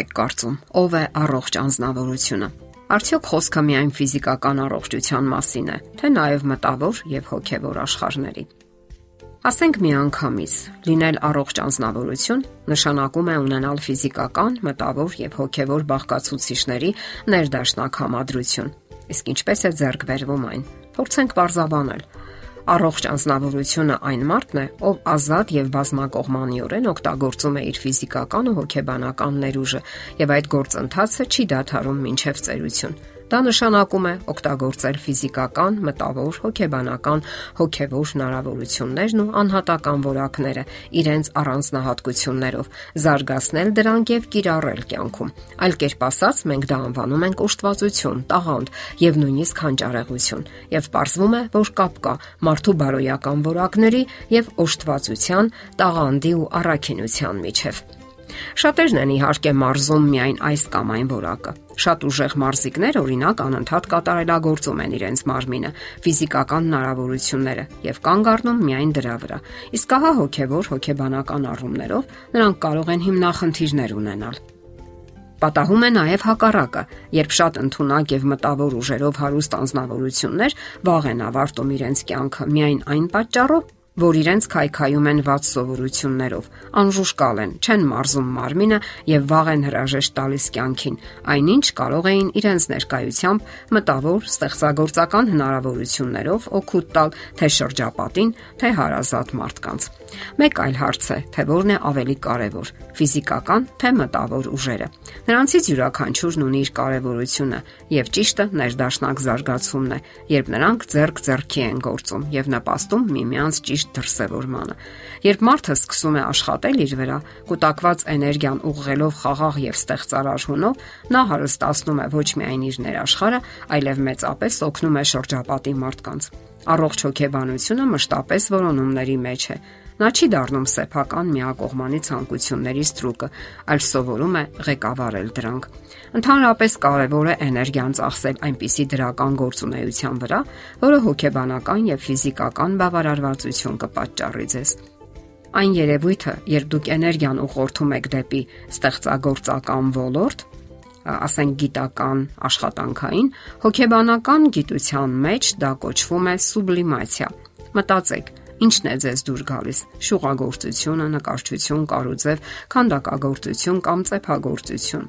եք կարծում, ով է առողջ անznավորությունը։ Արդյոք խոսքը միայն ֆիզիկական առողջության մասին է, թե նաև մտավոր եւ հոգեվոր աշխարհների։ Ասենք միանգամից լինել առողջ անznավորություն նշանակում է ունենալ ֆիզիկական, մտավոր եւ հոգեվոր բաղկացուցիչների ներդաշնակ համադրություն։ Իսկ ինչպես է ձեռք բերվում այն։ Փորձենք բարձաբանել Առողջ անznավորությունը այն մարդն է, ով ազատ եւ բազմակողմանիորեն օգտագործում է իր ֆիզիկական ու հոգեբանական ներուժը եւ այդ գործընթացը չի դադարում մինչեւ ծերություն։ Դա նշանակում է օգտագործել ֆիզիկական, մտավոր, հոգեբանական, հոգեվոր հնարավորություններն ու անհատական որակները իրենց առանձնահատկություններով, զարգացնել դրանք եւ կիրառել կյանքում։ Այլ կերպ ասած, մենք դա անվանում ենք ուշտվածություն, տաղանդ եւ նույնիսկ հանճարեղություն։ Եվ ողջվում է, որ կապ կա մարդու բարոյական որակների եւ ուշտվածության, տաղանդի ու առաքինության միջև։ Շատերն են իհարկե մարզում միայն այս կամ այն որակը։ Շատ ուժեղ մարզիկներ օրինակ անընդհատ կատարելագործում են իրենց մարմինը, ֆիզիկական հնարավորությունները եւ կանգ առնում միայն դրա վրա։ Իսկ ահա հոգեվոր, հոգեբանական առումներով նրանք կարող են հիմնախնդիրներ ունենալ։ Պատահում է նաև հակառակը, երբ շատ ընդունակ եւ մտավոր ուժերով հարուստ անznավորություններ վաղ են ավարտում իրենց կյանքը միայն այն պատճառով, որ իրենց քայքայում են ված սովորություններով, անժուշկալ են, չեն մարզում մարմինը եւ վաղ են հրաժեշտ տալիս կյանքին, այնինչ կարող էին իրենց ներկայությամբ մտավոր ստեղծագործական հնարավորություններով օգուտ տալ թե շրջապատին, թե հարազատ մարդկանց։ Մեկ այլ հարց է, թե որն է ավելի կարևոր՝ ֆիզիկական թե մտավոր ուժերը։ Նրանցից յուրաքանչյուրն ունի իր կարևորությունը եւ ճիշտը ներդաշնակ զարգացումն է, երբ նրանք ձեռք ձեռքի են գործում եւ նպաստում միմյանց ճիշտ ճիշտ դրսևորմանը։ Երբ մարդը սկսում է աշխատել իր վրա, կուտակված էներգիան ուղղելով խաղաղ եւ ստեղծարար հունով, նա հարստացնում է ոչ միայն իր ներաշխարը, այլև մեծապես օգնում է շրջապատի մարդկանց։ Առողջ հոգեբանությունը մշտապես որոնումների մեջ է։ Նա չի դառնում սեփական միակողմանի ցանկությունների ստրուկը, այլ սովորում է ղեկավարել դրանք։ Ընդհանրապես կարևոր է էներգիան ծախսել այնպիսի դրական գործունեության վրա, որը հոգեբանական եւ ֆիզիկական բավարարվածություն կպատճառի ձեզ։ Այն երևույթը, երբ դուք էներգիան ուղղորդում եք դեպի ստեղծագործական ոլորտ, ասենք գիտական աշխատանքային, հոգեբանական գիտության մեջ դա կոչվում է սուբլիմացիա։ Մտածեք, Ինչն է ձեզ դուր գալիս՝ շուղագործությունը, նկարչություն, կարուձև, քանդակագործություն կամ ծեփագործություն։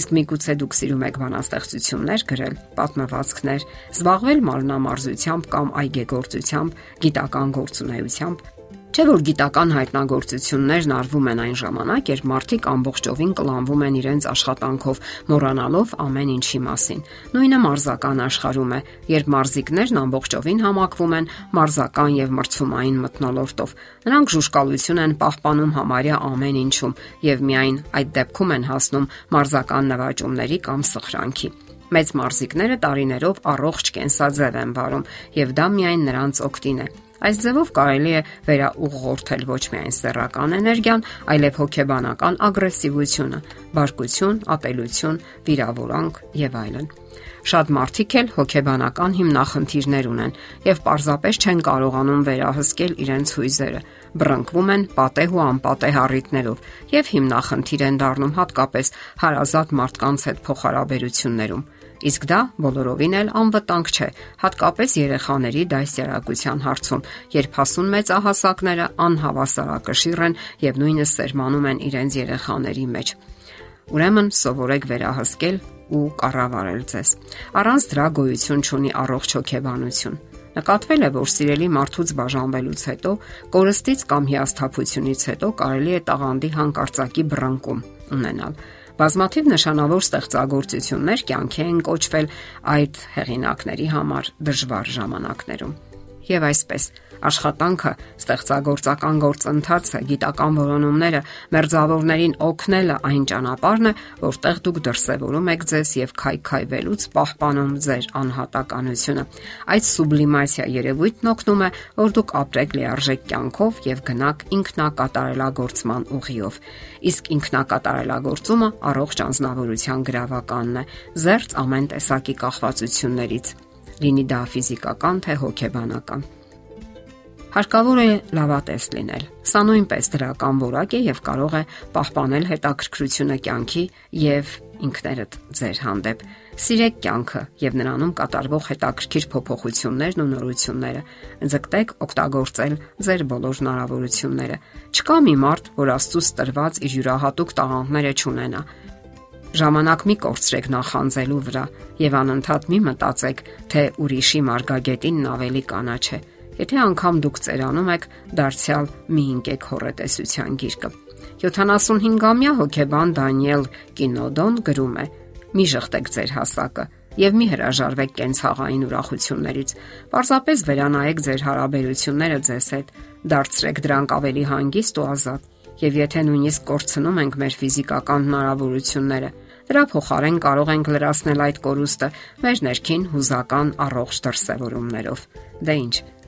Իսկ միգուցե դուք սիրում եք բանաստեղծություններ գրել, պատմվածքներ, զբաղվել մարմնամարզությամբ կամ այգեգործությամբ, գիտական գործունեությամբ, Չէ որ գիտական հայտնագործություններն արվում են այն ժամանակ, երբ մարդիկ ամբողջովին կլանվում են իրենց աշխատանքով, մոռանալով ամեն ինչի մասին։ Նույնը մարզական աշխարհում է, երբ մարզիկներն ամբողջովին համակվում են մարզական եւ մրցումային մտնոլորտով։ Նրանք ժուշկալություն են պահպանում համարյա ամեն ինչում եւ միայն այդ դեպքում են հասնում մարզական նվաճումների կամ սխրանքի մեծ մարզիկները տարիներով առողջ կենսաձև են վարում եւ դա միայն նրանց օգտին է։ Այս ձևով կարելի է վերաուղղորդել ոչ միայն սեռական էներգիան, այլև հոգեբանական ագրեսիվությունը, բարկություն, ապելություն, վիրավորանք եւ այլն։ Շատ մարդիկ էլ հոգեբանական հիմնախնդիրներ ունեն եւ պարզապես չեն կարողանում վերահսկել իրենց հույզերը։ Բռնկվում են պատեհ ու անպատեհ առիթներով եւ հիմնախնդիր են դառնում հատկապես հարազատ մարդկանց հետ փոխհարաբերություններում Իսկ դա բոլորովին էլ անվտանգ չէ, հատկապես երեխաների դասյարակության հարցում, երբ հասուն մեծահասակները անհավասարակշիռ են եւ նույնիսկ սերմանում են իրենց երեխաների մեջ։ Ուրեմն սովորեք վերահսկել ու կառավարել ձեզ։ Առանց դրա գոյություն չունի առողջ հոգեբանություն։ Նկատվել է, որ սիրելի մարդուց բաժանվելուց հետո, կորստից կամ հիասթափությունից հետո կարելի է տաղանդի հանկարծակի բռնկում ունենալ Բազմաթիվ նշանավոր ստեղծագործություններ կյանքի են կոչվել այդ հեղինակների համար դժվար ժամանակներում եւ այսպես աշխատանքը, ստեղծագործական գործընթացը, գիտական որոնումները մերձավորներին օգնելը այն ճանապարհն է, որտեղ դուք դրսևորում եք ձեզ եւ քայքայվելուց պահպանում ձեր անհատականությունը։ Այդ սուբլիմացիա երևույթն օգնում է, որ դուք ապրեք լիարժեք կյանքով եւ գնաք ինքնակատարելագործման ուղիով։ Իսկ ինքնակատարելագործումը առողջ անznավորության գրավականն է, զերծ ամեն տեսակի կախվածություններից լինի դա ֆիզիկական թե հոգեբանական։ Հարկավոր է լավատես լինել։ Սա նույնպես դրական որակ է եւ կարող է պահպանել հետաքրքրությունը կյանքի եւ ինքներդ ձեր հանդեպ։ Սիրեք կյանքը եւ նրանում կատարվող հետաքրքիր փոփոխություններն ու նորությունները։ Ձգտեք օգտագործել ձեր բոլոր հնարավորությունները։ Չկա մի մարդ, որ Աստծուց տրված իր յուրահատուկ տաղանդները չունենա։ Ժամանակ մի կորցրեք նախանձելու վրա եւ անընդհատ մի մտածեք, թե ուրիշի մարգագետինն ավելի կանաչ է։ Եթե անգամ դուք ծերանում եք, դարձյալ մի ընկեք հորետեսության գիրկը։ 75-ամյա հոկեբան Դանիել Կինոդոն գրում է. Մի շղթեք ձեր հասակը եւ մի հրաժարվեք կենցաղային ուրախություններից։ Պարզապես վերանայեք ձեր հարաբերությունները ձեզ հետ, դարձրեք դրանք ավելի հանգիստ ու ազատ։ Եվ եթե նույնիսկ կորցնում ենք մեր ֆիզիկական հնարավորությունները, դրա փոխարեն կարող ենք լրացնել այդ կորուստը մեր ներքին հուզական առողջ դրսևորումներով։ Դե ի՞նչ,